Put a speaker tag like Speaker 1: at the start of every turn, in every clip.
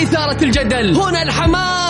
Speaker 1: وإثارة الجدل. هنا الحماس.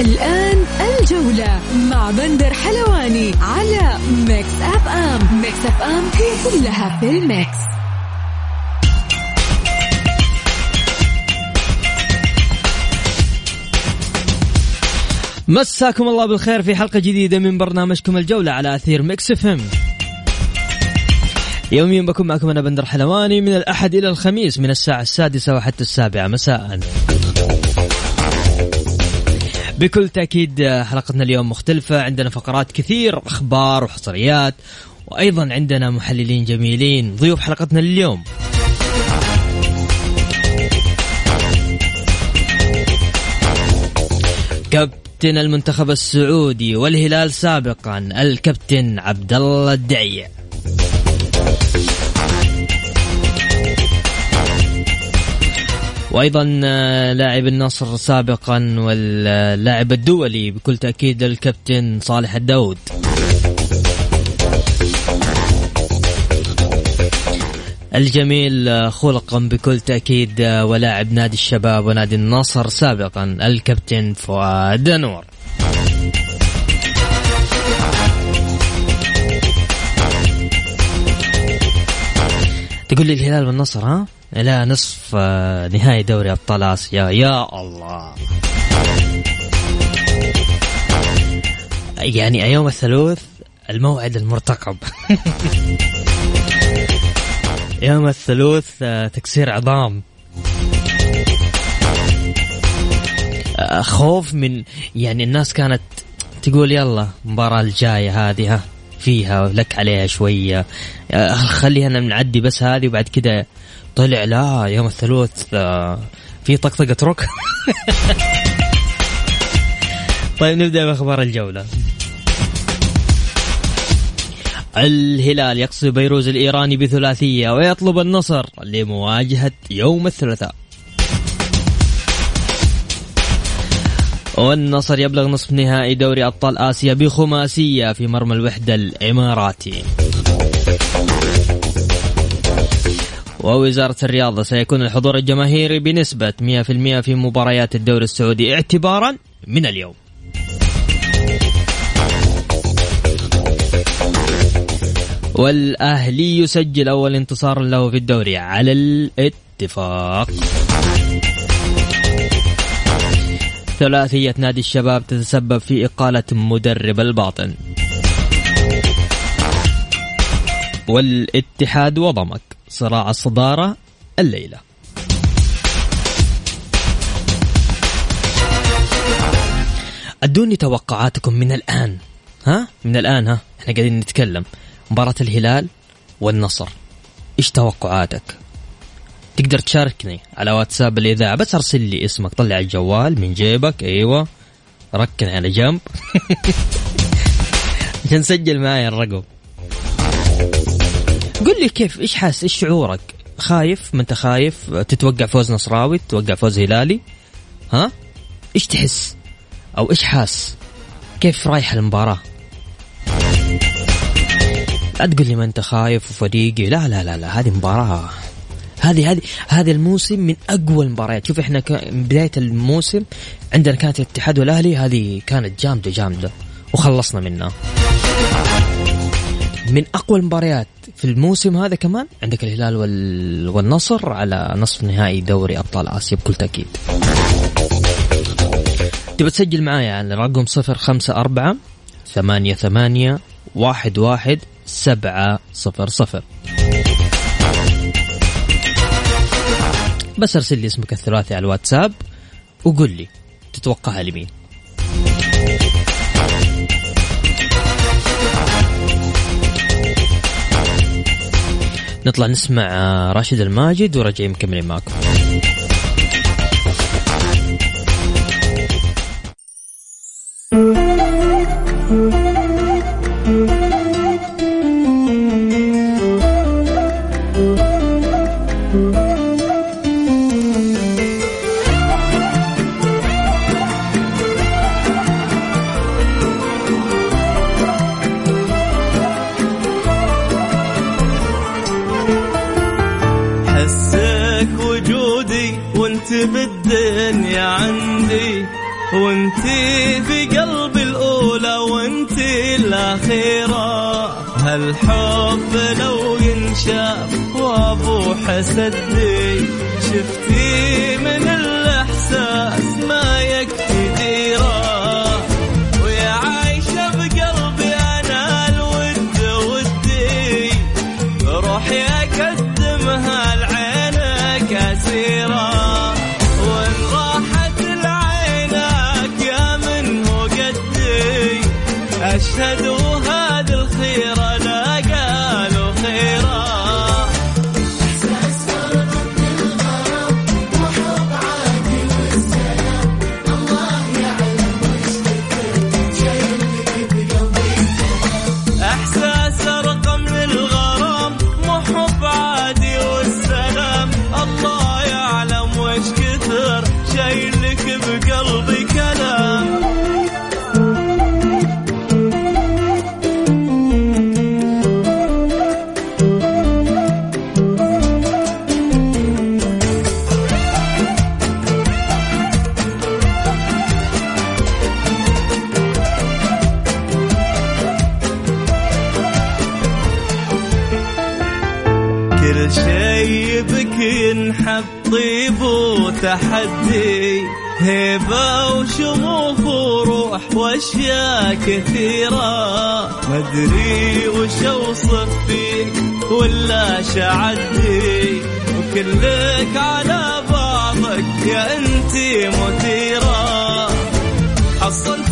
Speaker 2: الآن الجولة مع بندر حلواني على ميكس أف أم. ميكس أف أم هي كلها في الميكس.
Speaker 3: مساكم الله بالخير في حلقة جديدة من برنامجكم الجولة على أثير ميكس أف أم. يوميا بكون معكم أنا بندر حلواني من الأحد إلى الخميس من الساعة السادسة وحتى السابعة مساءً. بكل تأكيد حلقتنا اليوم مختلفة. عندنا فقرات كثير أخبار وحصريات وأيضا عندنا محللين جميلين. ضيوف حلقتنا اليوم كابتن المنتخب السعودي والهلال سابقا الكابتن عبد الله الدعيع وأيضا آه، لاعب النصر سابقا واللاعب الدولي بكل تأكيد الكابتن صالح الداود الجميل آه، خلقا بكل تأكيد آه، ولاعب نادي الشباب ونادي النصر سابقا الكابتن فؤاد نور تقول لي الهلال والنصر ها؟ لا نصف آه، نهائي دوري أبطال آسيا. يا الله. يعني يوم الثلاث الموعد المرتقب. يوم الثلاث آه، تكسير عظام. آه، خوف من يعني الناس كانت تقول يلا المباراة الجاية هذه ها فيها لك عليها شوية. خليها نعدي بس هذه وبعد كده طلع لا يوم الثلاث آه، في طقطقة رك طيب نبدأ بأخبار الجولة. الهلال يقصد بيروز الإيراني بثلاثية ويطلب النصر لمواجهة يوم الثلاثاء. والنصر يبلغ نصف نهائي دوري أبطال آسيا بخماسية في مرمى الوحدة الإماراتي. ووزارة الرياضة سيكون الحضور الجماهيري بنسبة 100% في مباريات الدوري السعودي اعتبارا من اليوم. والأهلي يسجل أول انتصار له في الدوري على الاتفاق. ثلاثية نادي الشباب تتسبب في إقالة مدرب الباطن. والاتحاد وضمك. صراع الصدارة الليلة. أدوني توقعاتكم من الآن. ها؟ من الآن ها؟ إحنا قاعدين نتكلم. مباراة الهلال والنصر. إيش توقعاتك؟ تقدر تشاركني على واتساب الإذاعة؟ بس أرسل لي اسمك. طلع الجوال من جيبك. أيوه. ركن على جنب. عشان نسجل معايا الرقم. قل لي كيف إيش حاس إيش شعورك؟ خايف؟ ما أنت خايف؟ تتوقع فوز نصراوي؟ تتوقع فوز هلالي؟ ها؟ إيش تحس؟ أو إيش حاس؟ كيف رايح المباراة؟ لا تقول لي ما أنت خايف وفريقي لا لا لا لا هذه مباراة. هذه هذه هذا الموسم من أقوى المباريات. شوف إحنا من بداية الموسم عندنا كانت الاتحاد والأهلي هذه كانت جامدة جامدة وخلصنا منها. من أقوى المباريات. في الموسم هذا كمان عندك الهلال وال... والنصر على نصف نهائي دوري أبطال آسيا بكل تأكيد. تبى تسجل معايا على رقم صفر خمسة أربعة ثمانية ثمانية واحد واحد سبعة صفر صفر. بس أرسل لي اسمك الثلاثي على الواتساب وقول لي تتوقعها لمين. نطلع نسمع راشد الماجد وراجعين مكملين معكم.
Speaker 4: جيت بالدنيا عندي وانت في قلبي الأولى وانت الأخيرة. هالحب لو ينشاف وأبو حسدي شفتي 太多 هبة وشموخ وروح وأشياء كثيرة. مدري وش أوصف فيك ولا شعدي وكلك على بعضك يا أنتي مثيرة حصلت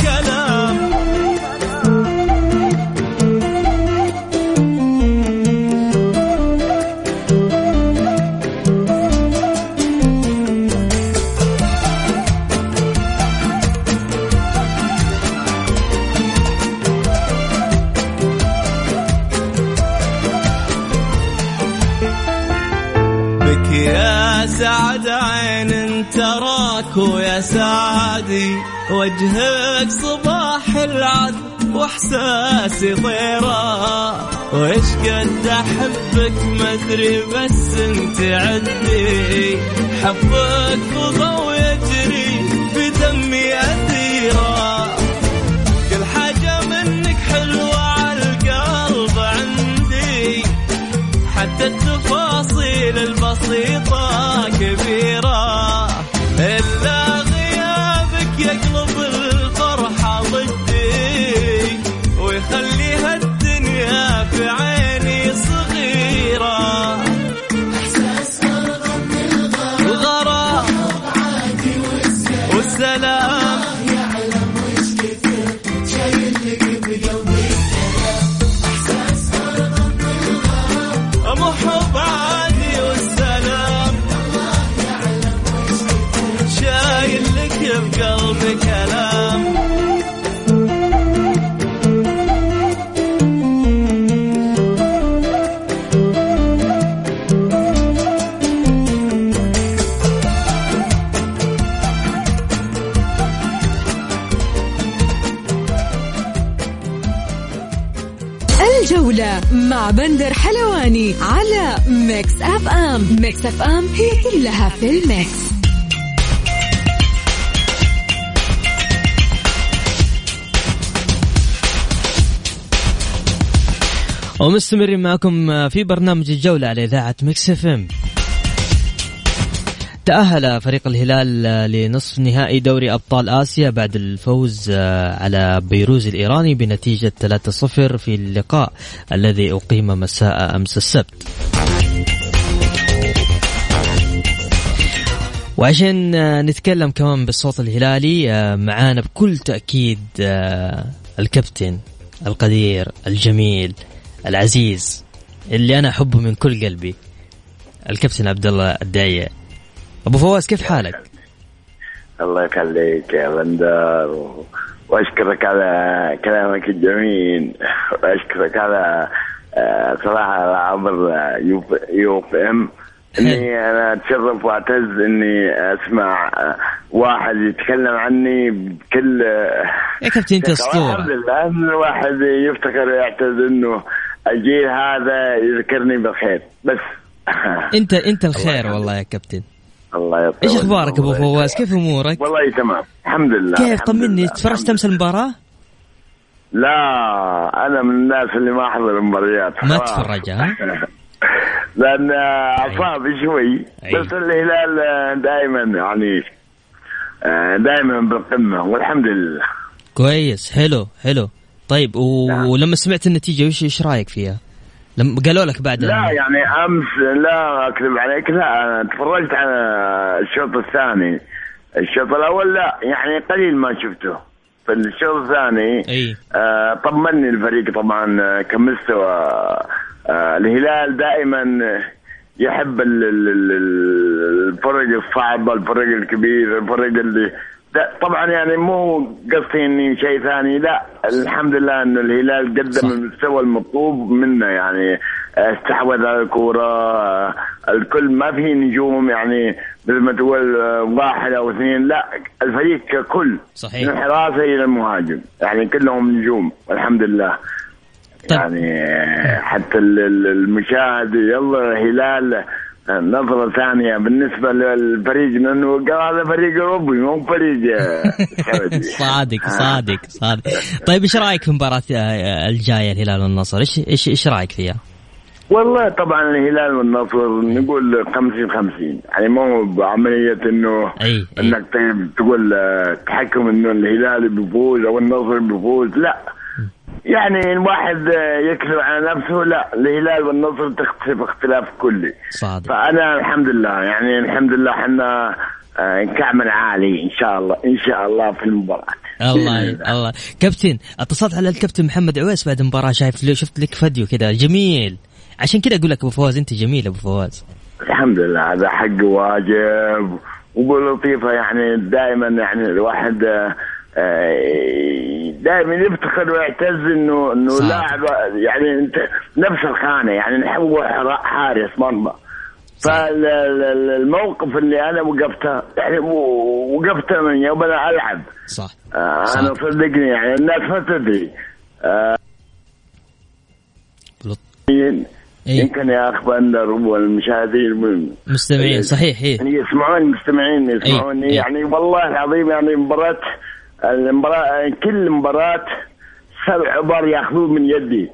Speaker 4: got ادري بس انت عندي
Speaker 2: حظك ميكس اف ام هي كلها في الميكس.
Speaker 3: ومستمرين معكم في برنامج الجولة على إذاعة ميكس اف ام. تأهل فريق الهلال لنصف نهائي دوري أبطال آسيا بعد الفوز على بيروز الإيراني بنتيجة 3-0 في اللقاء الذي أقيم مساء أمس السبت. وعشان نتكلم كمان بالصوت الهلالي معانا بكل تأكيد الكابتن القدير الجميل العزيز اللي أنا أحبه من كل قلبي الكابتن عبد الله الداية أبو فواز كيف حالك؟
Speaker 5: الله يخليك يا بندر. وأشكرك على كلامك الجميل وأشكرك على آه، صراحة على عبر يوف إم إني أنا اتشرف وأعتز إني أسمع آه، واحد يتكلم عني بكل
Speaker 3: يا كابتن انت اسطوره
Speaker 5: إن الواحد يفتخر ويعتز إنه الجيل هذا يذكرني بالخير بس
Speaker 3: أنت أنت الخير والله يا كابتن
Speaker 5: الله يطول
Speaker 3: إيش أخبارك
Speaker 5: أبو.
Speaker 3: فواز كيف أمورك؟
Speaker 5: والله تمام الحمد لله
Speaker 3: كيف طمني. تفرجت أمس المباراة؟
Speaker 5: لا أنا من الناس اللي ما أحضر المباريات
Speaker 3: ما. تتفرج، ها؟
Speaker 5: لأن اعصابي شوي
Speaker 3: أي.
Speaker 5: بس الهلال دائما يعني دائما بالقمة والحمد لله
Speaker 3: كويس حلو حلو طيب.
Speaker 5: نعم.
Speaker 3: ولما سمعت النتيجة وش إيش رأيك فيها؟ لما قالوا لك بعد
Speaker 5: لا يعني أمس لا أكذب عليك لا أنا تفرجت على الشوط الثاني الشوط الأول لا يعني قليل ما شفته في الشوط الثاني
Speaker 3: أي
Speaker 5: آه، طمني الفريق طبعا آه، كمستوى آه، الهلال دائما يحب ال- ال- ال- ال- الفرق الصعبة الفرق الكبير الفرق اللي طبعا يعني مو قصدي اني شيء ثاني لا الحمد لله انه الهلال. قدم المستوى المطلوب منه يعني استحوذ على الكورة آه، الكل ما في نجوم يعني مثل ما تقول آه، واحد أو اثنين لا الفريق ككل
Speaker 3: صحيح.
Speaker 5: من الحراسه إلى المهاجم يعني كلهم نجوم والحمد لله
Speaker 3: طيب.
Speaker 5: يعني آه، حتى ال- ال- المشاهد يلا الهلال آه، نظرة ثانية بالنسبة للفريق لأنه قال هذا فريق أوروبي مو فريق آه، سعودي
Speaker 3: صادق صادق صادق طيب إيش رأيك في المباراه آه، الجاية الهلال والنصر؟ إيش إيش إيش رأيك فيها؟
Speaker 5: والله طبعا الهلال والنصر نقول 50 50 يعني مو بعملية إنه
Speaker 3: أي، أي.
Speaker 5: إنك ت- تقول آه، تحكم إنه الهلال بيفوز أو النصر بيفوز لا يعني الواحد آه، يكذب على نفسه لا الهلال والنصر تختلف اختلاف كلي.
Speaker 3: صادق.
Speaker 5: فأنا الحمد لله يعني الحمد لله إحنا آه، كعمل عالي إن شاء الله إن شاء الله في المباراة.
Speaker 3: الله الله. كابتن اتصلت على الكابتن محمد عويس بعد المباراة شايف له شفت لك فيديو كذا جميل. عشان كذا أقول لك أبو فواز أنت جميل أبو فواز.
Speaker 5: الحمد لله هذا حق واجب وبلطيفه يعني دائما يعني الواحد آه، دائما يفتخر ويعتز إنه
Speaker 3: إنه.
Speaker 5: لاعب يعني أنت نفس الخانة يعني حرا- حارس مرمى فالموقف اللي أنا وقفته يعني وقفته من يوم أنا ألعب
Speaker 3: صح
Speaker 5: آه،
Speaker 3: صح.
Speaker 5: أنا صدقني يعني الناس ما تدري آه،
Speaker 3: إيه.
Speaker 5: يمكن يا أخ بندر والمشاهدين من-
Speaker 3: مستمعين صحيح إيه
Speaker 5: يعني يسمعون المستمعين يسمعوني
Speaker 3: إيه.
Speaker 5: يعني والله العظيم يعني مباراة المباراة كل مباراة سبع عبر ياخذون من يدي.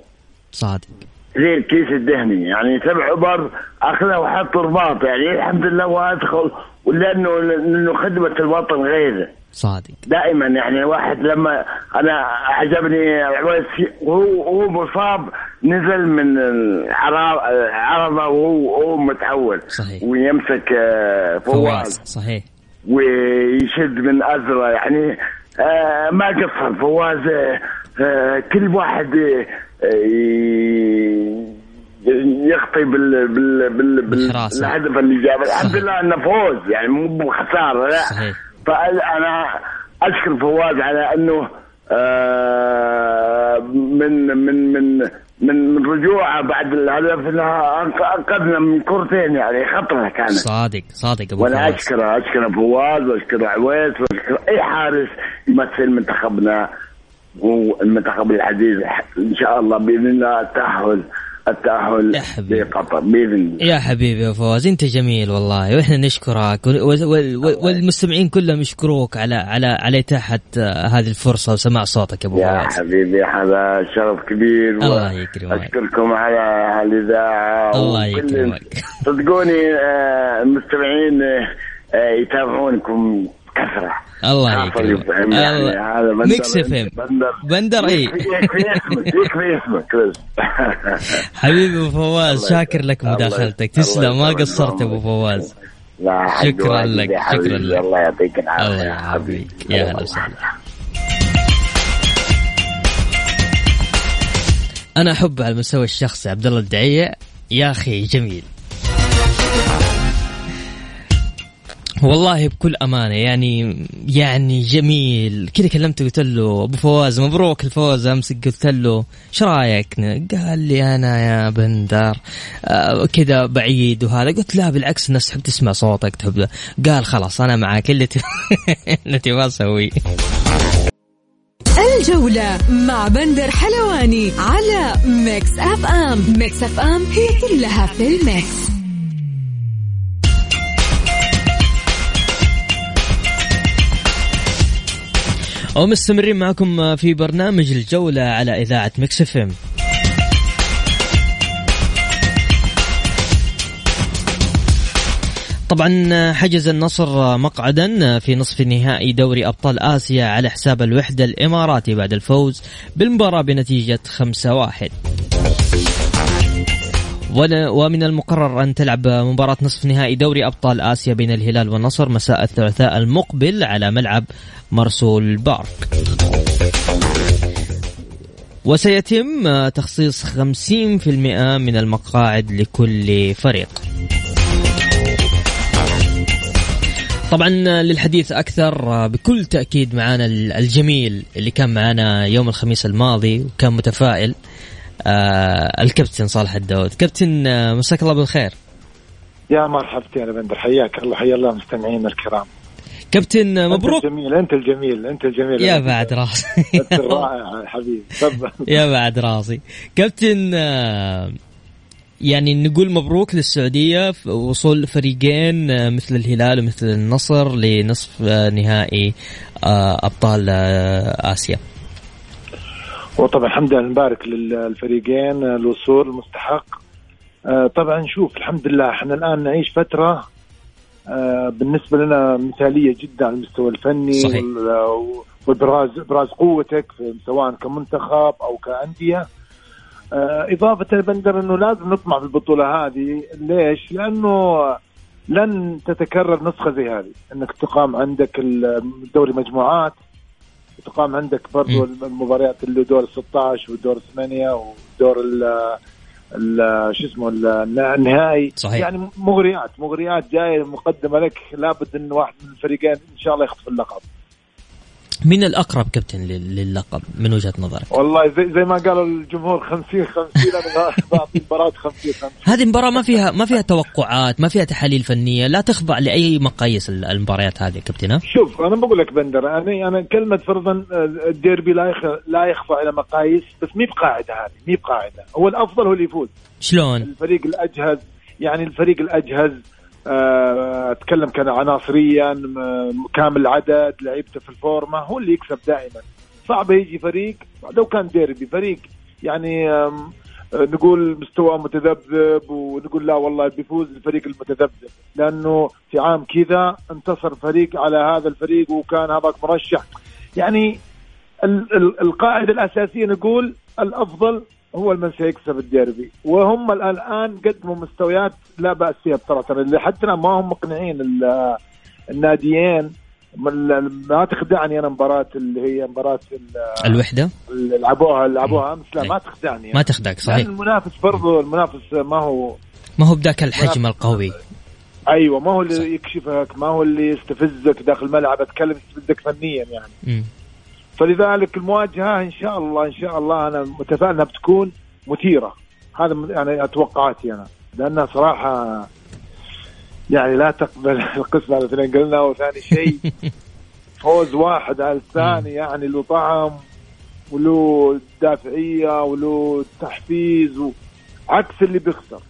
Speaker 3: صادق.
Speaker 5: زي الكيس الدهني يعني سبع عبر أخذه وحط رباط. يعني الحمد لله وادخل ولأنه لأنه خدمة الوطن غيره.
Speaker 3: صادق.
Speaker 5: دائما يعني الواحد لما أنا عجبني العويس وهو هو مصاب نزل من العرضة وهو هو متعود
Speaker 3: صحيح.
Speaker 5: ويمسك آه،
Speaker 3: فواز صحيح.
Speaker 5: ويشد من أزرة. يعني ما قصر فواز آه، آه، كل واحد آه، يخطي بال بال بال. بالهدف اللي جابه الحمد. لله إنه فوز يعني مو بخسارة لا
Speaker 3: صحيح.
Speaker 5: فانا أشكر فواز على إنه آه، من من من من من رجوعه بعد الهدف أنقذنا من كرتين يعني خطرة كانت
Speaker 3: صادق صادق
Speaker 5: أبو
Speaker 3: وأنا
Speaker 5: أشكره أشكره فواز وأشكره عويس واشكر أي حارس يمثل منتخبنا والمنتخب العزيز إن شاء الله باذن الله التأهل التاهل
Speaker 3: يا حبيبي.
Speaker 5: لقطر بإذن الله
Speaker 3: يا حبيبي يا فواز أنت جميل والله وإحنا نشكرك وال- وال- وال- والمستمعين كلهم يشكروك على على على إتاحة آه، هذه الفرصة وسماع صوتك يا أبو
Speaker 5: يا
Speaker 3: فواز
Speaker 5: حبيبي هذا شرف كبير
Speaker 3: الله يكرمك.
Speaker 5: أشكركم على الإذاعة
Speaker 3: الله يكرمك.
Speaker 5: صدقوني آه، المستمعين آه، يتابعونكم بكثره
Speaker 3: الله يكرمك.
Speaker 5: يعني هذا بندر
Speaker 3: ميكس اف ام.
Speaker 5: بندر
Speaker 3: بندر اي.
Speaker 5: يكفي اسمك يكفي اسمك بس
Speaker 3: حبيبي أبو فواز شاكر لك مداخلتك تسلم ما. قصرت أبو فواز شكراً لك،. شكراً لك.
Speaker 5: الله يعطيك العافية
Speaker 3: الله يعافيك. يا هلا وسهلا. أنا أحب على المستوى الشخصي عبد الله الدعية يا أخي جميل والله بكل أمانة يعني يعني جميل. كذا كلمته قلت له أبو فواز مبروك الفوز. أمس قلت له إيش رأيك؟ قال لي أنا يا بندر. آه كذا بعيد وهذا. قلت لا بالعكس الناس تحب تسمع صوتك تحب قال خلاص أنا معك اللي اللي تبغى اسويه
Speaker 2: الجولة مع بندر حلواني على ميكس أف أم. ميكس أف أم هي كلها في الميكس.
Speaker 3: ومستمرين معكم في برنامج الجولة على إذاعة مكس إف إم. طبعا حجز النصر مقعدا في نصف نهائي دوري أبطال آسيا على حساب الوحدة الإماراتي بعد الفوز بالمباراة بنتيجة 5-1 ون- ومن المقرر أن تلعب مباراة نصف نهائي دوري أبطال آسيا بين الهلال والنصر مساء الثلاثاء المقبل على ملعب مرسول بارك. وسيتم تخصيص 50% من المقاعد لكل فريق. طبعا للحديث أكثر آه، بكل تأكيد معنا ال- الجميل اللي كان معنا يوم الخميس الماضي وكان متفائل. آه الكابتن صالح الداود. كابتن آه مساك الله بالخير.
Speaker 6: يا مرحبتين يا بندر حياك الله حيا الله مستمعينا الكرام.
Speaker 3: كابتن آه، مبروك.
Speaker 6: انت الجميل أنت الجميل أنت الجميل.
Speaker 3: يا بعد راسي.
Speaker 6: أنت الرائع يا حبيبي.
Speaker 3: يا بعد راسي. كابتن آه، يعني نقول مبروك للسعودية في وصول فريقين مثل الهلال ومثل النصر لنصف نهائي أبطال آسيا.
Speaker 6: وطبعا الحمد لله نبارك للفريقين الوصول المستحق آه، طبعا شوف الحمد لله إحنا الآن نعيش فترة آه، بالنسبة لنا مثالية جدا على المستوى الفني
Speaker 3: صحيح.
Speaker 6: وابراز ابراز قوتك سواء كمنتخب أو كأندية آه، إضافة لبندر إنه لازم نطمع في البطولة هذه ليش؟ لأنه لن تتكرر نسخة زي هذه إنك تقام عندك الدوري مجموعات وتقام عندك برضو. المباريات اللي دور ال 16 ودور الثمانيه ودور ال ال- شو اسمه ال- النهائي
Speaker 3: صحيح.
Speaker 6: يعني مغريات مغريات جاية مقدمة لك لابد إن واحد من الفريقين إن شاء الله يخطف اللقب
Speaker 3: من الأقرب كابتن لل- للقب من وجهة نظرك
Speaker 6: والله زي زي ما قالوا الجمهور 50 50 أنا بعطي المباراه 50 50
Speaker 3: هذه المباراة ما فيها ما فيها توقعات ما فيها تحاليل فنية لا تخضع لأي مقاييس ال- المباريات هذه كابتن؟
Speaker 6: شوف أنا بقول لك بندر أنا أنا كلمة فرضا آه، الديربي لا يخ... لا يخضع إلى مقاييس بس مي بقاعدة هذه مي بقاعدة هو الأفضل هو اللي يفوز
Speaker 3: شلون؟
Speaker 6: الفريق الأجهز يعني الفريق الأجهز أتكلم كان عناصريا كامل العدد لعيبته في الفورمة هو اللي يكسب دائما. صعب يجي فريق لو كان ديربي فريق يعني آه، نقول مستوى متذبذب ونقول لا والله بيفوز الفريق المتذبذب. لأنه في عام كذا انتصر فريق على هذا الفريق وكان هذاك مرشح. يعني ال- ال- القاعدة الأساسية نقول الأفضل هو من سيكسب الديربي. وهم الآن قدموا مستويات لا بأس فيها بصراحة. اللي حتى ما هم مقنعين ال- الناديين. ما تخدعني أنا مباراة اللي هي مباراة ال-
Speaker 3: الوحدة؟
Speaker 6: اللي لعبوها لعبوها أمس. لا
Speaker 3: أي.
Speaker 6: ما تخدعني
Speaker 3: ما تخدعك صحيح.
Speaker 6: لأن المنافس برضو المنافس ما هو
Speaker 3: ما هو بذاك الحجم القوي.
Speaker 6: أيوه ما هو اللي. يكشفك ما هو اللي يستفزك داخل الملعب. أتكلم يستفزك فنيا يعني.
Speaker 3: مم.
Speaker 6: فلذلك المواجهة إن شاء الله إن شاء الله أنا متفائل إنها بتكون مثيرة. هذا يعني توقعاتي أنا. لأنها صراحة يعني لا تقبل القسم على اثنين. قلنا وثاني شيء. فوز واحد على الثاني يعني له طعم وله دافعية وله تحفيز و عكس اللي بيخسر.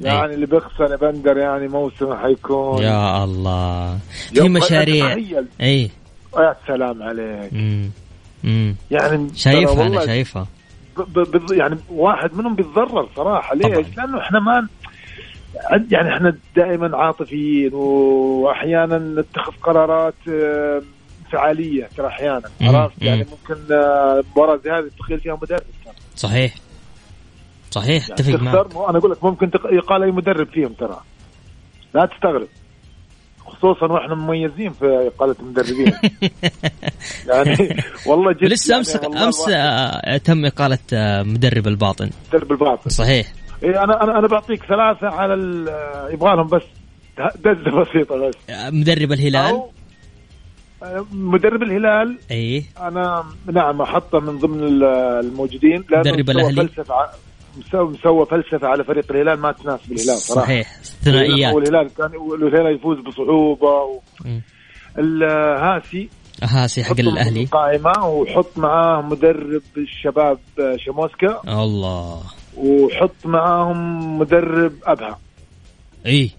Speaker 6: يعني اللي بيخسر يا بندر يعني موسم حيكون
Speaker 3: يا الله. في مشاريع. أي.
Speaker 6: يا سلام عليك
Speaker 3: امم امم
Speaker 6: يعني
Speaker 3: شايفها
Speaker 6: أنا
Speaker 3: شايفها
Speaker 6: ب- ب- يعني واحد منهم بيتضرر صراحة ليش؟
Speaker 3: طبعاً.
Speaker 6: لأنه إحنا ما يعني إحنا دائما عاطفيين واحيانا نتخذ قرارات آه، انفعاليه ترى أحيانا
Speaker 3: مم.
Speaker 6: عرفت يعني
Speaker 3: مم.
Speaker 6: ممكن آه، مباراة زي هذه تخيل فيها مدرب.
Speaker 3: صحيح صحيح
Speaker 6: يعني
Speaker 3: أتفق معك
Speaker 6: تخسر مو- أنا أقول لك ممكن يقال أي مدرب فيهم ترى لا تستغرب خصوصا وإحنا مميزين في إقالة المدربين. يعني والله جد
Speaker 3: لسه
Speaker 6: يعني
Speaker 3: امس
Speaker 6: والله أمس
Speaker 3: آه، تم إقالة آه، مدرب الباطن.
Speaker 6: مدرب الباطن.
Speaker 3: صحيح.
Speaker 6: إيه أنا أنا أنا بعطيك ثلاثة على ال- يبغى لهم بس. دزة بسيطة بس.
Speaker 3: آه، مدرب الهلال.
Speaker 6: آه، مدرب الهلال.
Speaker 3: إي.
Speaker 6: أنا نعم أحطه من ضمن ال- الموجودين لأنه
Speaker 3: مدرب
Speaker 6: مسوى
Speaker 3: الأهلي؟
Speaker 6: فلسفة مسوي فلسفة على فريق الهلال ما تناسب الهلال صراحة.
Speaker 3: صحيح. ثنائيات
Speaker 6: والهلال كان والهلال يفوز بصعوبة و... الهاسي.
Speaker 3: هاسي حق الأهلي.
Speaker 6: القائمة وحط معاه مدرب الشباب شاموسكا.
Speaker 3: الله.
Speaker 6: وحط معاهم مدرب أبها.
Speaker 3: اي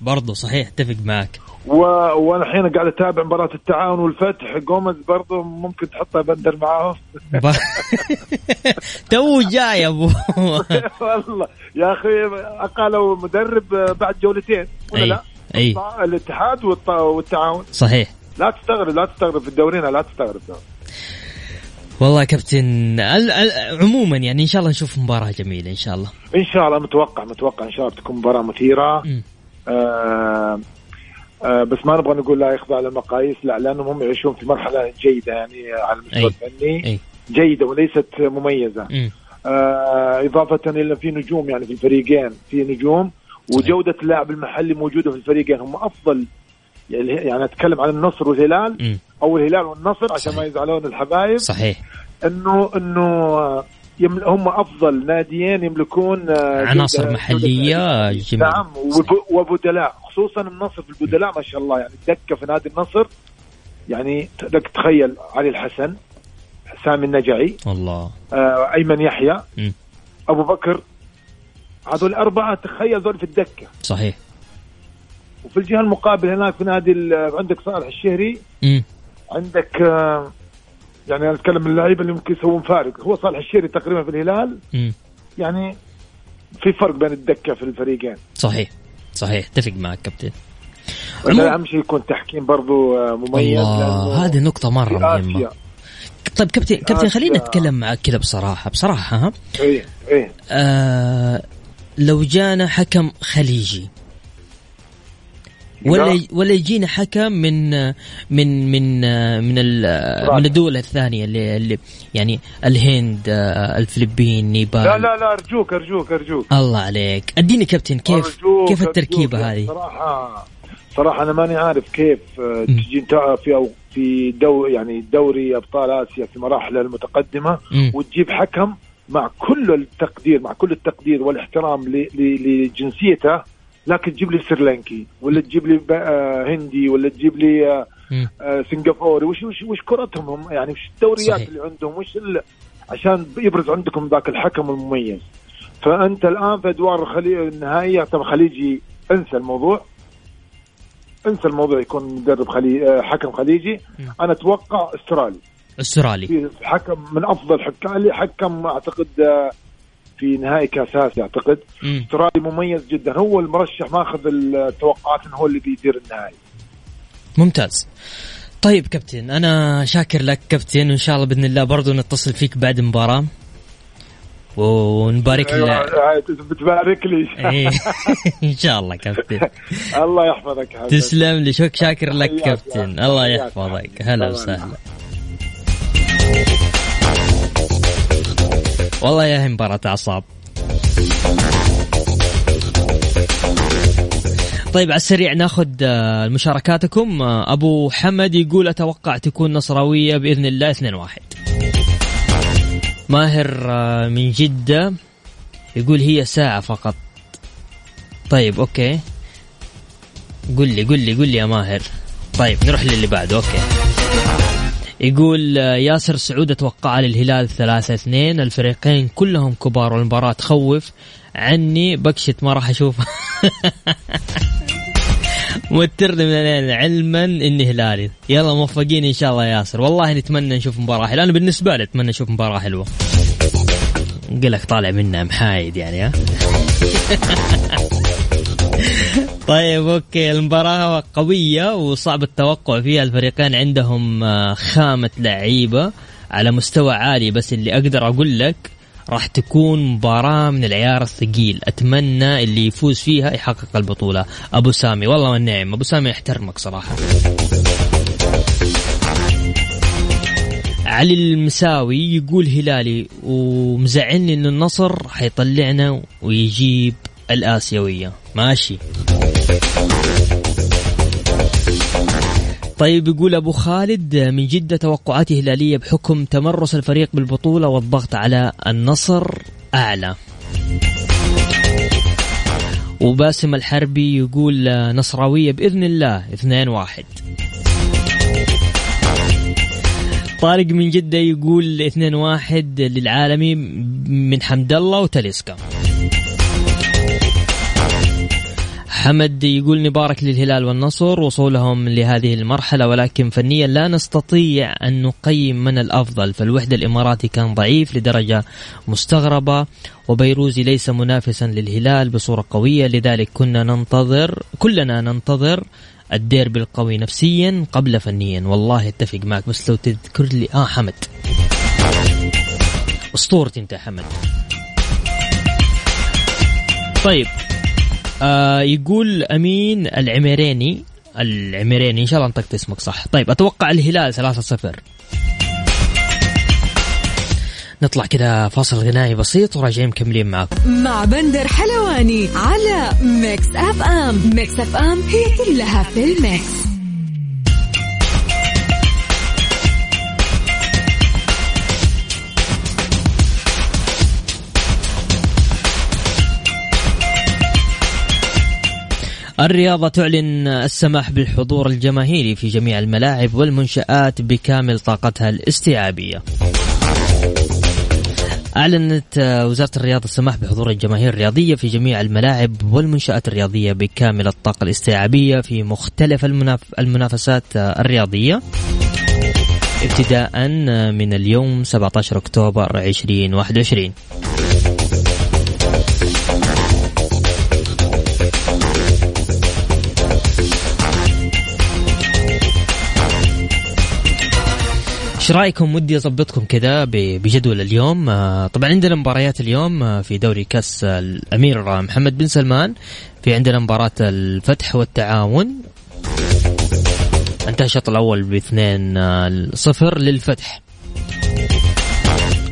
Speaker 3: برضو صحيح اتفق معك.
Speaker 6: و... وأنا الحين قاعد أتابع مباراة التعاون والفتح. جوميز برضه ممكن تحطه بندر معاهم.
Speaker 3: تو جاي يا أبو.
Speaker 6: والله. يا أخي أقالوا مدرب بعد جولتين ولا
Speaker 3: أي.
Speaker 6: لا؟
Speaker 3: أي.
Speaker 6: الاتحاد والط- والتعاون.
Speaker 3: صحيح.
Speaker 6: لا تستغرب لا تستغرب في الدورين لا تستغرب.
Speaker 3: والله يا كابتن ال- ال- عموما يعني إن شاء الله نشوف مباراة جميلة إن شاء الله.
Speaker 6: إن شاء الله متوقع متوقع إن شاء الله تكون مباراة
Speaker 3: مثيرة.
Speaker 6: آه بس ما نبغى نقول لا يخضع للمقاييس لا لأنهم هم يعيشون في مرحلة جيدة يعني على المستوى. الفني جيدة وليست مميزة
Speaker 3: مم.
Speaker 6: آه إضافة إلى في نجوم يعني في الفريقين في نجوم وجودة اللاعب المحلي موجودة في الفريقين هم أفضل يعني أتكلم عن النصر والهلال
Speaker 3: مم.
Speaker 6: أو الهلال والنصر عشان
Speaker 3: صحيح.
Speaker 6: ما يزعلون الحبايب
Speaker 3: صحيح
Speaker 6: إنه إنه آه، يمل هم أفضل ناديين يملكون آه،
Speaker 3: عناصر
Speaker 6: محلية
Speaker 3: جميله
Speaker 6: نعم وب- وبدلاء خصوصا النصر في البدلاء ما شاء الله يعني الدكه في نادي النصر. يعني لك تخيل علي الحسن سامي النجعي
Speaker 3: والله.
Speaker 6: آه، أيمن يحيى
Speaker 3: مم.
Speaker 6: أبو بكر. هذول الاربعه تخيل ذول في الدكة.
Speaker 3: صحيح.
Speaker 6: وفي الجهة المقابل هناك في نادي عندك صالح الشهري.
Speaker 3: مم.
Speaker 6: عندك آه، يعني أنا أتكلم من اللعيبة اللي ممكن يسوون فارق. هو صالح الشهري تقريبا في الهلال. يعني في فرق بين الدكة في الفريقين.
Speaker 3: صحيح. صحيح. أتفق معك كابتن.
Speaker 6: ولا أهم شيء يكون تحكيم برضو آه، مميز.
Speaker 3: الله هذه نقطة مرة مهمة. طيب كابتن كابتن. خلينا نتكلم معك كذا بصراحة. بصراحة ها؟
Speaker 6: إيه إيه.
Speaker 3: آه لو جانا حكم خليجي ولا
Speaker 6: لا.
Speaker 3: ولا يجينا حكم من من من من من الدول الثانية اللي, اللي يعني الهند الفلبين نيبال
Speaker 6: لا لا لا أرجوك أرجوك أرجوك
Speaker 3: الله عليك أديني كابتن كيف كيف. التركيبه هذه
Speaker 6: صراحة صراحة أنا ماني عارف كيف آه،. تجي في أو في دو يعني دوري أبطال آسيا في مراحل
Speaker 3: المتقدمة.
Speaker 6: وتجيب حكم مع كل التقدير مع كل التقدير والإحترام لجنسيته لكن تجيب لي سريلانكي ولا تجيب لي آه، هندي ولا تجيب لي آه،. آه، سنغافوري. وش وش وش كرتهم؟ هم يعني وش الدوريات
Speaker 3: صحيح.
Speaker 6: اللي عندهم؟ وش ال... عشان يبرز عندكم ذاك الحكم المميز. فأنت الآن في أدوار الخلي... النهائية طبعا خليجي انسى الموضوع. انسى الموضوع يكون مدرب خلي... حكم خليجي. أنا أتوقع
Speaker 3: أسترالي.
Speaker 6: أسترالي. حكم من أفضل حكام اللي حكم أعتقد في نهائي كاس آسيا
Speaker 3: أعتقد.
Speaker 6: استرالي مميز جدا. هو المرشح ماخذ التوقعات إنه هو اللي بيدير النهائي.
Speaker 3: ممتاز. طيب كابتن أنا شاكر لك كابتن وإن شاء الله بإذن الله برضو نتصل فيك بعد المباراه ونبارك
Speaker 6: أيوة،
Speaker 3: لك
Speaker 6: بتبارك لي.
Speaker 3: إيه. إن شاء الله كابتن.
Speaker 6: الله يحفظك حبيبي.
Speaker 3: تسلم لي. شك شاكر لك كابتن. الله. يحفظك. هلا. وسهلا. والله يا هي مباراة أعصاب. طيب على السريع ناخذ آه، مشاركاتكم آه، أبو حمد يقول أتوقع تكون نصراوية بإذن الله 2-1 ماهر آه، من جدة يقول هي ساعة فقط. طيب okay. قل لي قل لي قل لي يا ماهر. طيب نروح للي بعده. okay. يقول آه، ياسر سعود أتوقع للهلال ثلاثة اثنين. الفريقين كلهم كبار والمباراة تخوف عني. بكشت ما راح اشوفها موترني من الليل علما إني هلالي. يلا موفقين إن شاء الله يا ياسر. والله نتمنى نشوف مباراة حلوة. أنا بالنسبة لي أتمنى أشوف مباراة حلوة. قلك طالع منها محايد يعني ها؟ طيب أوكي المباراة قوية وصعب التوقع فيها. الفريقين عندهم آه، خامة لعيبة على مستوى عالي بس اللي أقدر أقول لك راح تكون مباراة من العيار الثقيل. أتمنى اللي يفوز فيها يحقق البطولة. أبو سامي والله والنعم أبو سامي يحترمك صراحة. علي المساوي يقول هلالي ومزعلني انه النصر حيطلعنا ويجيب الآسيوية. ماشي. طيب يقول أبو خالد من جدة توقعاتي هلالية بحكم تمرس الفريق بالبطولة والضغط على النصر أعلى. وباسم الحربي يقول نصراوية بإذن الله اثنين واحد. طارق من جدة يقول اثنين واحد للعالمي من حمد الله وتاليسكا حمد يقول نبارك للهلال والنصر وصولهم لهذه المرحلة ولكن فنيا لا نستطيع أن نقيم من الأفضل. فالوحدة الإماراتي كان ضعيف لدرجة مستغربة وبيروزي ليس منافسا للهلال بصورة قوية. لذلك كنا ننتظر كلنا ننتظر الديربي القوي نفسيا قبل فنيا. والله أتفق معك بس لو تذكر لي آه حمد. اسطورتي أنت حمد. طيب. آه يقول أمين العميريني. العميريني إن شاء الله انطقت اسمك صح. طيب أتوقع الهلال 3-0 نطلع كده فاصل غنائي بسيط وراجعين مكملين معاكم.
Speaker 2: مع بندر حلواني على Mix FM Mix FM هي كلها في ال mix
Speaker 3: الرياضة تعلن السماح بالحضور الجماهيري في جميع الملاعب والمنشآت بكامل طاقتها الاستيعابية. أعلنت وزارة الرياضة السماح بحضور الجماهير الرياضية في جميع الملاعب والمنشآت الرياضية بكامل الطاقة الاستيعابية في مختلف المناف المنافسات الرياضية ابتداء من اليوم 17 أكتوبر 2021 إيش رأيكم؟ ودي أظبطكم كذا بجدول اليوم. آه، طبعا عندنا مباريات اليوم آه، في دوري كأس الأمير محمد بن سلمان في عندنا مباراة الفتح والتعاون. انتهى الشوط الأول باثنين آه، صفر للفتح.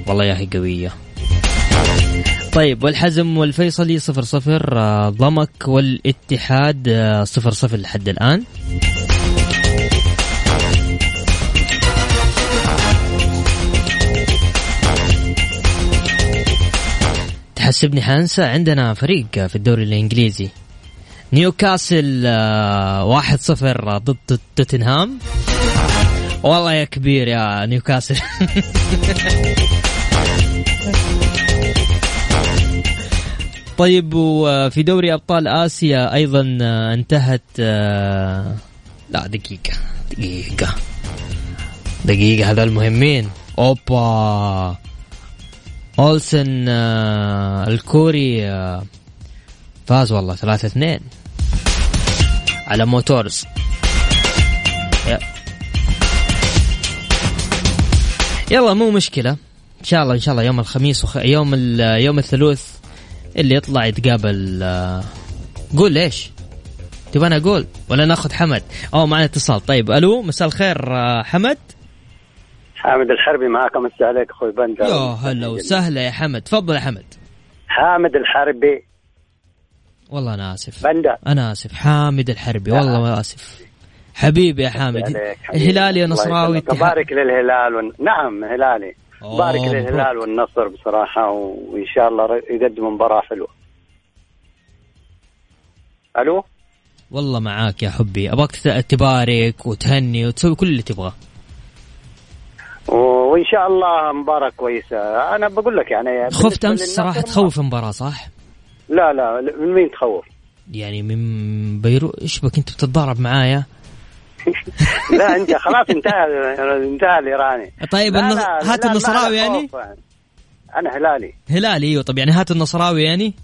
Speaker 3: والله يا أخي قوية. طيب والحزم والفيصلي صفر صفر ضمك والاتحاد صفر صفر لحد الآن. تحسبني حنسى عندنا فريق في الدوري الإنجليزي. نيوكاسل آه، واحد صفر ضد توتنهام. والله يا كبير يا نيوكاسل. طيب وفي دوري أبطال آسيا أيضا آه، انتهت آه، لا دقيقة دقيقة. دقيقة هذول مهمين. أوبا. اولسن آه الكوري آه فاز والله ثلاثة اثنين على موتورز. يلا مو مشكلة. إن شاء الله إن شاء الله يوم الخميس وخ... يوم ال... يوم الثلاث اللي يطلع يتقابل آه قول ليش؟ تبغى أنا أقول ولا ناخذ حمد؟ أو معنا اتصال. طيب ألو مساء الخير حمد؟
Speaker 7: حامد الحربي معك مسي عليك أخوي بندر.
Speaker 3: يا هلا وسهلا يا حمد. تفضل يا حمد.
Speaker 7: حامد الحربي.
Speaker 3: والله أنا آسف.
Speaker 7: بندر.
Speaker 3: أنا آسف. حامد الحربي. والله ما آسف. حبيبي يا حامد. هلالي نصراوي.
Speaker 7: بارك للهلال ون... نعم هلالي. بارك للهلال والنصر بصراحة وإن شاء الله يقدموا مباراة حلوة. ألو؟
Speaker 3: والله معاك يا حبي. أبغاك تبارك وتهني وتسوي كل اللي تبغاه.
Speaker 7: وإن شاء الله مباراة كويسة أنا بقول لك يعني
Speaker 3: خفت أمس
Speaker 7: للنصر
Speaker 3: صراحة
Speaker 7: ما-
Speaker 3: تخوف المباراة صح؟
Speaker 7: لا لا من مين تخوف؟
Speaker 3: يعني من بيروت إيش بك أنت بتتضارب معايا؟
Speaker 7: لا أنت خلاص انتهى انتهى الإيراني
Speaker 3: طيب النص... هات النصراوي يعني؟
Speaker 7: أنا هلالي
Speaker 3: هلالي أيوه طب يعني هات النصراوي يعني؟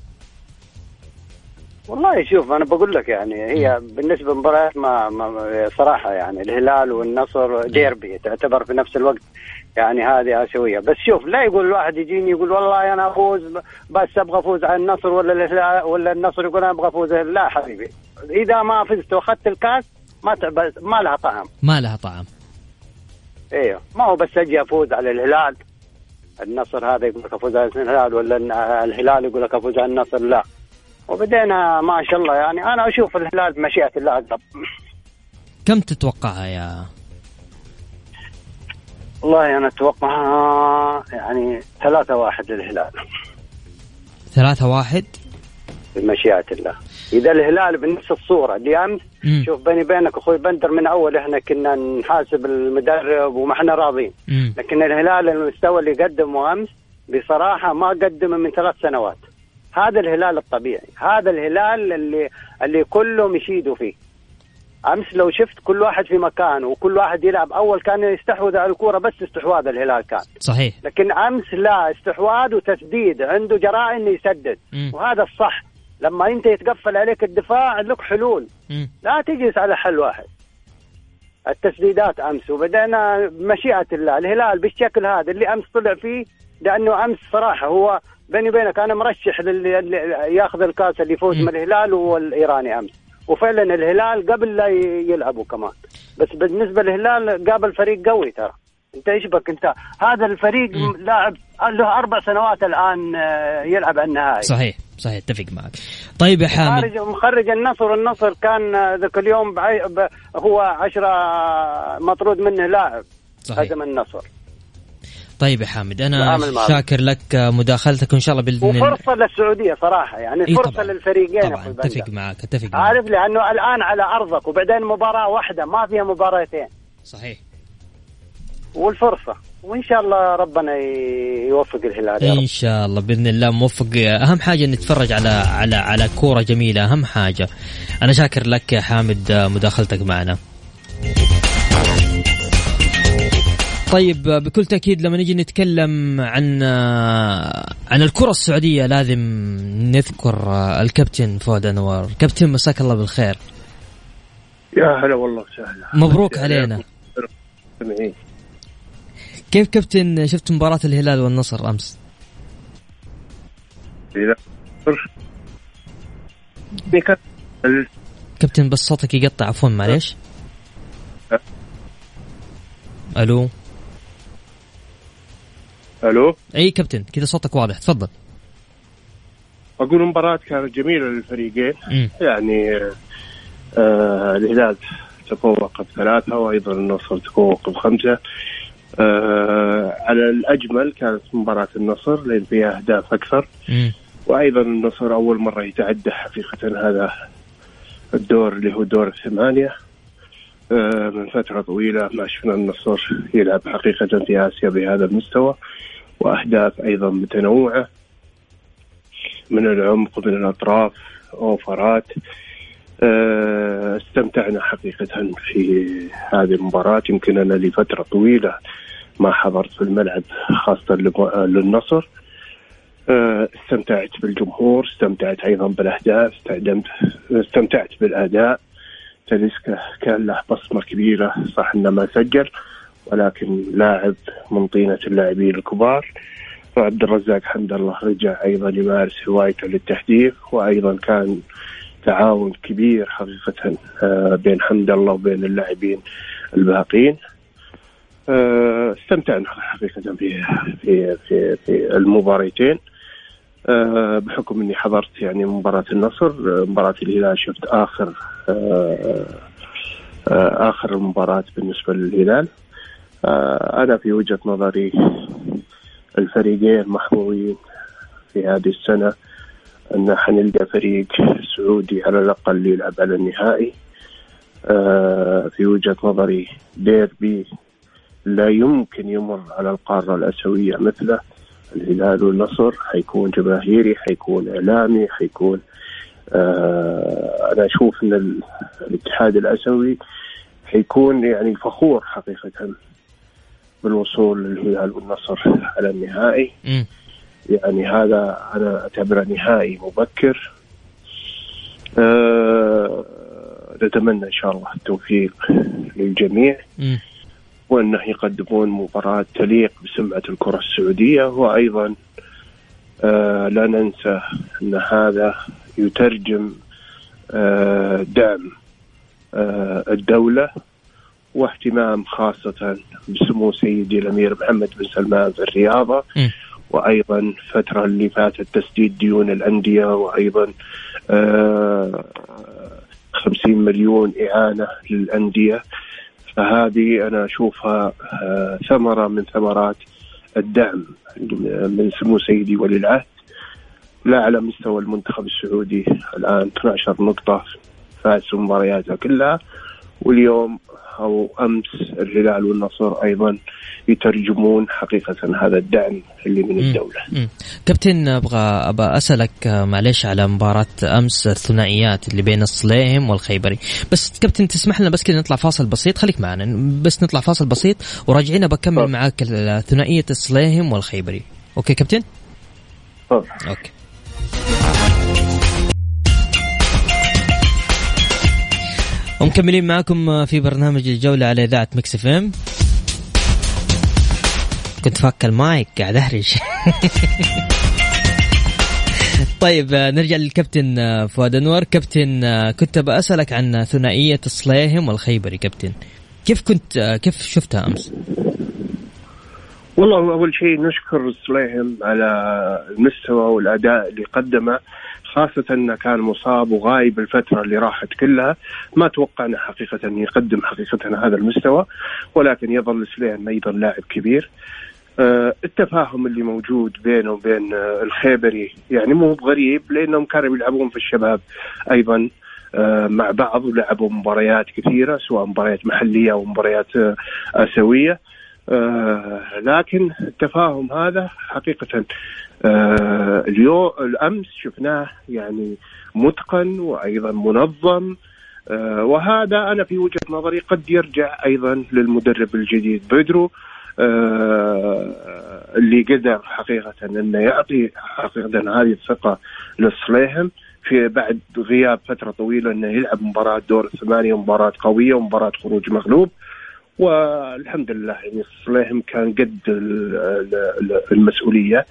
Speaker 7: والله شوف أنا بقول لك يعني هي بالنسبة لمباريات ما, ما صراحة يعني الهلال والنصر ديربي تعتبر في نفس الوقت يعني هذه اسيويه بس شوف لا يقول الواحد يجيني يقول والله أنا أفوز بس أبغى أفوز على النصر ولا ولا النصر يقول أنا أبغى أفوز. لا حبيبي إذا ما فزت وأخذت الكاس ما ما لها طعم.
Speaker 3: ما لها طعم.
Speaker 7: إيوه ما هو بس أجي أفوز على الهلال. النصر هذا يقول لك أفوز على الهلال ولا الهلال يقول لك أفوز على النصر؟ لا. وبدينا ما شاء الله يعني أنا أشوف الهلال بمشيئة الله.
Speaker 3: كم تتوقعها يا
Speaker 7: والله أنا أتوقع يعني ثلاثة واحد للهلال.
Speaker 3: ثلاثة واحد؟
Speaker 7: بمشيئة الله. إذا الهلال بنفس الصورة دي
Speaker 3: مم.
Speaker 7: شوف بيني وبينك أخوي بندر من أول إحنا كنا نحاسب المدرب وما إحنا راضين
Speaker 3: مم.
Speaker 7: لكن الهلال المستوى اللي قدمه أمس بصراحة ما قدمه من ثلاث سنوات. هذا الهلال الطبيعي. هذا الهلال اللي اللي كلهم يشيدوا فيه. امس لو شفت كل واحد في مكانه وكل واحد يلعب اول كان يستحوذ على الكورة بس استحواذ الهلال كان.
Speaker 3: صحيح.
Speaker 7: لكن امس لا استحواذ وتسديد عنده جراءه إنه يسدد.
Speaker 3: مم.
Speaker 7: وهذا الصح. لما انت يتقفل عليك الدفاع لك حلول.
Speaker 3: مم.
Speaker 7: لا تجلس على حل واحد. التسديدات امس وبدأنا بمشيئة الله. الهلال بالشكل هذا اللي امس طلع فيه لأنه امس صراحة هو بيني وبينك أنا مرشح للي ياخذ الكاس اللي يفوز. من الهلال والايراني امس. وفعلا الهلال قبل لا يلعبوا كمان. بس بالنسبة للهلال قابل فريق قوي ترى. انت إيش بك؟ انت هذا الفريق
Speaker 3: مم.
Speaker 7: لاعب له أربع سنوات الآن آه، يلعب على النهائي.
Speaker 3: صحيح صحيح اتفق معك. طيب يا حامد.
Speaker 7: خارج مخرج النصر النصر كان آه، ذاك اليوم. هو عشرة مطرود منه لاعب.
Speaker 3: صحيح.
Speaker 7: هزم النصر.
Speaker 3: طيب يا حامد
Speaker 7: أنا.
Speaker 3: شاكر لك مداخلتك وان شاء الله بإذن الله.
Speaker 7: وفرصة للسعودية صراحة يعني
Speaker 3: إيه
Speaker 7: فرصة
Speaker 3: طبعاً.
Speaker 7: للفريقين
Speaker 3: طبعا
Speaker 7: أتفق.
Speaker 3: معك أتفق معك.
Speaker 7: عارف لأنه الآن على أرضك وبعدين مباراة واحدة ما فيها مباراتين.
Speaker 3: صحيح.
Speaker 7: والفرصة وإن شاء الله ربنا يوفق الهلال
Speaker 3: إن شاء الله بإذن الله موفق. أهم حاجة نتفرج على على على كورة جميلة أهم حاجة. أنا شاكر لك يا حامد مداخلتك معنا. طيب بكل تأكيد لما نجي نتكلم عن عن الكرة السعودية لازم نذكر الكابتن فؤاد انور كابتن مساك الله بالخير.
Speaker 8: يا هلا والله وسهلا.
Speaker 3: مبروك علينا. كيف كابتن شفت مباراة الهلال والنصر
Speaker 8: ال-
Speaker 3: كابتن بس صوتك يقطع. عفوا معليش. ألو؟
Speaker 8: ألو؟
Speaker 3: إي كابتن كذا صوتك واضح تفضل.
Speaker 8: أقول المباراة كانت جميلة للفريقين.
Speaker 3: مم.
Speaker 8: يعني آه الهلال تفوق بثلاثة وأيضا النصر تفوق بخمسة آه على الأجمل كانت مباراة النصر لأن فيها أهداف أكثر.
Speaker 3: مم.
Speaker 8: وأيضا النصر أول مرة يتعدى حقيقة هذا الدور اللي هو دور الثمانية. آه، من فترة طويلة ما شفنا النصر يلعب حقيقة في آسيا بهذا المستوى وأهداف أيضا متنوعة من العمق من الأطراف أوفرات. آه، استمتعنا حقيقة في هذه المباراة. يمكن أنا لفترة طويلة ما حضرت في الملعب خاصة لم- للنصر. آه، استمتعت بالجمهور استمتعت أيضا بالأهداف استمتعت بالأداء. تاليسكا كأن له بصمة كبيرة صح إنه ما سجل ولكن لاعب من طينة اللاعبين الكبار. وعبد الرزاق حمد الله رجع أيضا يمارس هوايته للتهديف وأيضا كان تعاون كبير حقيقة آه، بين حمد الله وبين اللاعبين الباقين. آه، استمتعنا حقيقة في في في, في المباراتين آه، بحكم إني حضرت يعني مباراة النصر مباراة الهلال شفت آخر آخر المباراة بالنسبة للهلال. آه، أنا في وجهة نظري الفريقين محظوظين في هذه السنة أن حنلقى فريق سعودي على الأقل يلعب على النهائي. آه، في وجهة نظري ديربي لا يمكن يمر على القارة الآسيوية مثله. الهلال والنصر حيكون جماهيري حيكون إعلامي حيكون آه أنا أشوف أن ال- الاتحاد الآسيوي حيكون يعني فخور حقيقة بالوصول للهلال والنصر على النهائي. يعني هذا أنا أعتبره نهائي مبكر آه نتمنى إن شاء الله التوفيق للجميع
Speaker 3: مم.
Speaker 8: وأنه يقدمون مباراة تليق بسمعة الكرة السعودية وأيضا آه لا ننسى أن هذا يترجم آه دعم آه الدولة واهتمام خاصة بسمو سيدي الأمير محمد بن سلمان في الرياضة. وأيضا الفترة اللي فاتت تسديد ديون الأندية وأيضا آه 50 مليون إعانة للأندية فهذه أنا أشوفها آه ثمرة من ثمرات الدعم من سمو سيدي ولي العهد لا على مستوى المنتخب السعودي الآن 12 نقطة فاز مبارياته كلها واليوم أو أمس الهلال والنصر أيضا يترجمون حقيقة هذا الدعم اللي من الدولة.
Speaker 3: مم. كابتن أبغى أبغى أسألك آه، معلش على مباراة أمس الثنائيات اللي بين الصليهم والخيبري. بس كابتن تسمح لنا بس كذا نطلع فاصل بسيط؟ خليك معنا بس نطلع فاصل بسيط وراجعين بكمل. معاك ثنائية الصليهم والخيبري. okay كابتن. okay. ومكملين معكم في برنامج الجولة على إذاعة Mix FM. كنت فاك المايك قاعد أهرج. طيب نرجع للكابتن فؤاد أنور. كابتن كنت بسألك عن ثنائية الصليهم والخيبري كابتن. كيف كنت كيف شفتها أمس؟
Speaker 8: والله أول شيء نشكر سليهم على المستوى والأداء اللي قدمه خاصة إنه كان مصاب وغايب الفترة اللي راحت كلها، ما توقعنا حقيقة أن يقدم حقيقة هذا المستوى ولكن يظل سليم أيضا لاعب كبير. آه، التفاهم اللي موجود بينه وبين آه، الخيبري يعني مو بغريب لأنهم كانوا يلعبون في الشباب أيضا آه، مع بعض ولعبوا مباريات كثيرة سواء مباريات محلية أو مباريات آسيوية. آه لكن التفاهم هذا حقيقة آه اليوم الأمس شفناه يعني متقن وأيضا منظم آه وهذا أنا في وجهة نظري قد يرجع أيضا للمدرب الجديد بيدرو آه اللي قدر حقيقة أنه يعطي حقيقة هذه الثقة للصليهم في بعد غياب فترة طويلة أنه يلعب مباراة دور الثمانية مباراة قوية ومباراة خروج مغلوب. والحمد لله يعني صليهم كان قد ال- ال- المسؤولية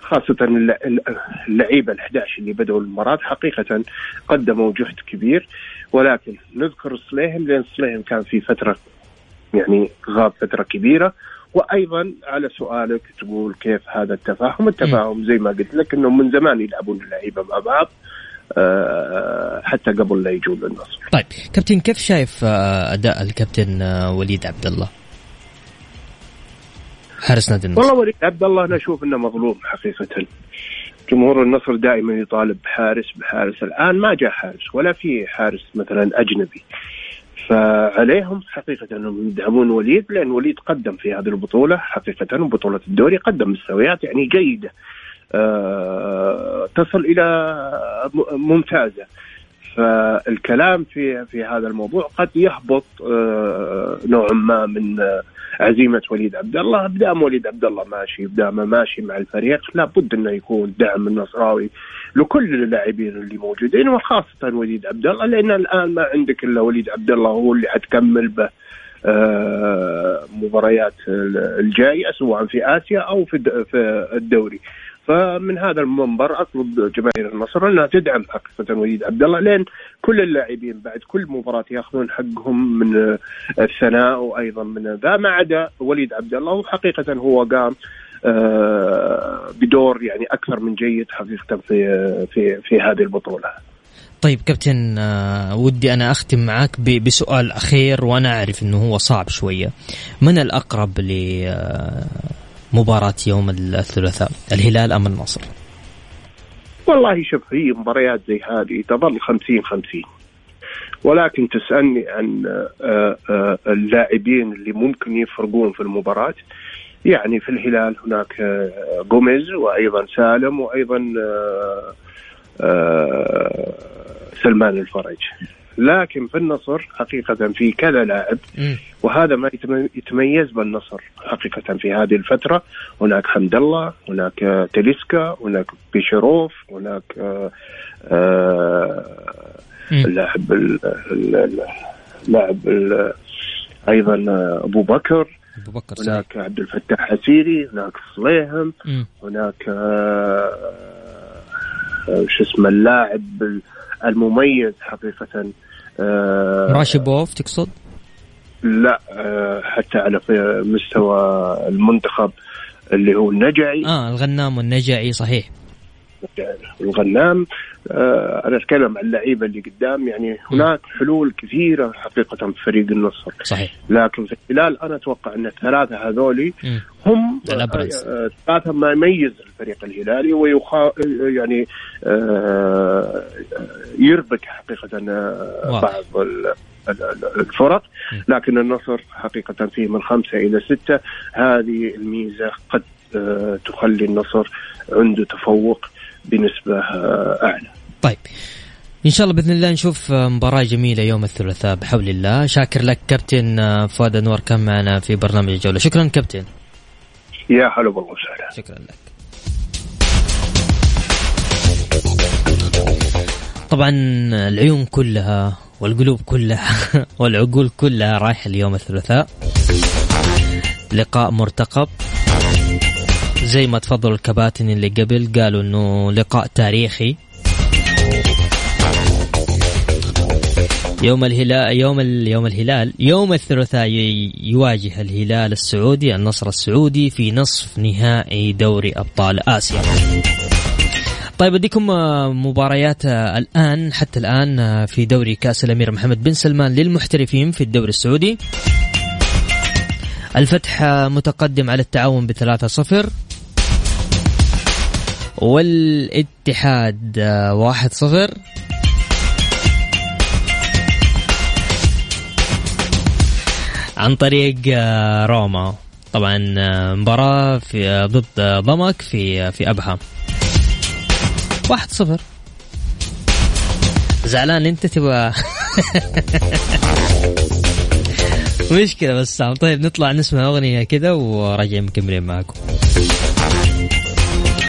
Speaker 8: خاصة الل- الل- اللعيبة ال11 اللي بدأوا المباراه حقيقة قدموا جهد كبير. ولكن نذكر صليهم لأن صليهم كان في فترة يعني غاب فترة كبيرة. وأيضا على سؤالك تقول كيف هذا التفاهم؟ التفاهم زي ما قلت لك انهم من زمان يلعبون اللعيبة مع بعض. حتى قبل لا يجون للنصر.
Speaker 3: طيب كابتن كيف شايف آه، أداء الكابتن آه، وليد عبد الله؟ حارس نادي النصر
Speaker 8: والله وليد عبد الله أنا أشوف إنه مظلوم حقيقة جمهور النصر دائما يطالب بحارس بحارس الآن ما جاء حارس ولا في حارس مثلا أجنبي فعليهم حقيقة أنهم يدعمون وليد لأن وليد قدم في هذه البطولة حقيقة وبطولة الدوري قدم مستويات يعني جيدة آه تصل إلى م- ممتازة. فالكلام في في هذا الموضوع قد يهبط آه نوعا ما من آه عزيمة وليد عبد الله. بدام وليد عبد الله ماشي بدام ماشي مع الفريق لابد أنه يكون دعم النصراوي لكل اللاعبين اللي موجودين وخاصة وليد عبد الله لأن الآن ما عندك إلا وليد عبد الله هو اللي حتكمل به آه مباريات الجايه سواء في آسيا أو في الدوري. فمن هذا المنبر أطلب جماهير النصر أنها تدعم حقيقه وليد عبد الله لأن كل اللاعبين بعد كل مباراة يأخذون حقهم من الثناء وأيضا من ذا ما عدا وليد عبد الله وحقيقة هو قام آه، بدور يعني أكثر من جيد حقيقة في في في هذه البطولة.
Speaker 3: طيب كابتن آه، ودي أنا أختم معاك ب- بسؤال أخير وأنا أعرف أنه هو صعب شوية من الأقرب لمباراة يوم الثلاثاء الهلال أم النصر؟
Speaker 8: والله شوف هي مباريات زي هذه تظل 50 50 ولكن تسألني عن آه، آه، اللاعبين اللي ممكن يفرقون في المباراة. يعني في الهلال هناك آه، جوميز وأيضا سالم آه، آه، سلمان الفرج. لكن في النصر حقيقة في كذا لاعب. وهذا ما يتم- يتميز بالنصر حقيقة في هذه الفترة هناك حمد الله هناك تليسكا هناك بيشروف هناك آه، آه،. اللاعب ال- ال- ال- اللاعب ال- أيضا آه، أبو بكر
Speaker 3: أبو بكر
Speaker 8: هناك عبد الفتاح حسيري هناك صليهم. هناك شو اسمه اللاعب المميز حقيقة آه،
Speaker 3: راشد بوف تقصد؟
Speaker 8: لا آه، حتى على مستوى المنتخب اللي هو النجعي
Speaker 3: آه الغنام والنجعي صحيح
Speaker 8: الغنام آه، أنا أتكلم عن اللعيبة اللي قدام يعني هناك حلول كثيرة حقيقة في فريق النصر
Speaker 3: صحيح
Speaker 8: لكن في الهلال أنا أتوقع أن الثلاثة هذولي. هم
Speaker 3: الأبرز.
Speaker 8: آه، ثلاثة ما يميز الفريق الهلالي ويخا يعني آه، يربك حقيقة آه،. بعض ال- ال- ال- الفرق لكن النصر حقيقة فيه من خمسة إلى ستة هذه الميزة قد آه، تخلي النصر عنده تفوق بنسبة أعلى.
Speaker 3: طيب. إن شاء الله بإذن الله نشوف مباراة جميلة يوم الثلاثاء بحول الله. شاكر لك كابتن فؤاد أنور كان معنا في برنامج الجولة. شكرا كابتن.
Speaker 8: يا هلا والله وسهلا.
Speaker 3: شكرا لك. طبعا العيون كلها والقلوب كلها والعقول كلها رايحة اليوم الثلاثاء. لقاء مرتقب. زي ما تفضلوا الكباتن اللي قبل قالوا إنه لقاء تاريخي يوم الهلال يوم ال... يوم الهلال يوم الثلاثاء يواجه الهلال السعودي النصر السعودي في نصف نهائي دوري أبطال آسيا. طيب أديكم آه، مباريات آه، الآن حتى الآن آه، في دوري كأس الأمير محمد بن سلمان للمحترفين في الدوري السعودي. الفتح متقدم على التعاون بثلاثة صفر والاتحاد آه، واحد صفر. عن طريق آه، روما. طبعا آه، مباراة في ضد ضمك في في أبها. واحد صفر. زعلان أنت تبغى مشكلة بس طيب نطلع نسمع أغنية كذا وراجعين مكملين معكم.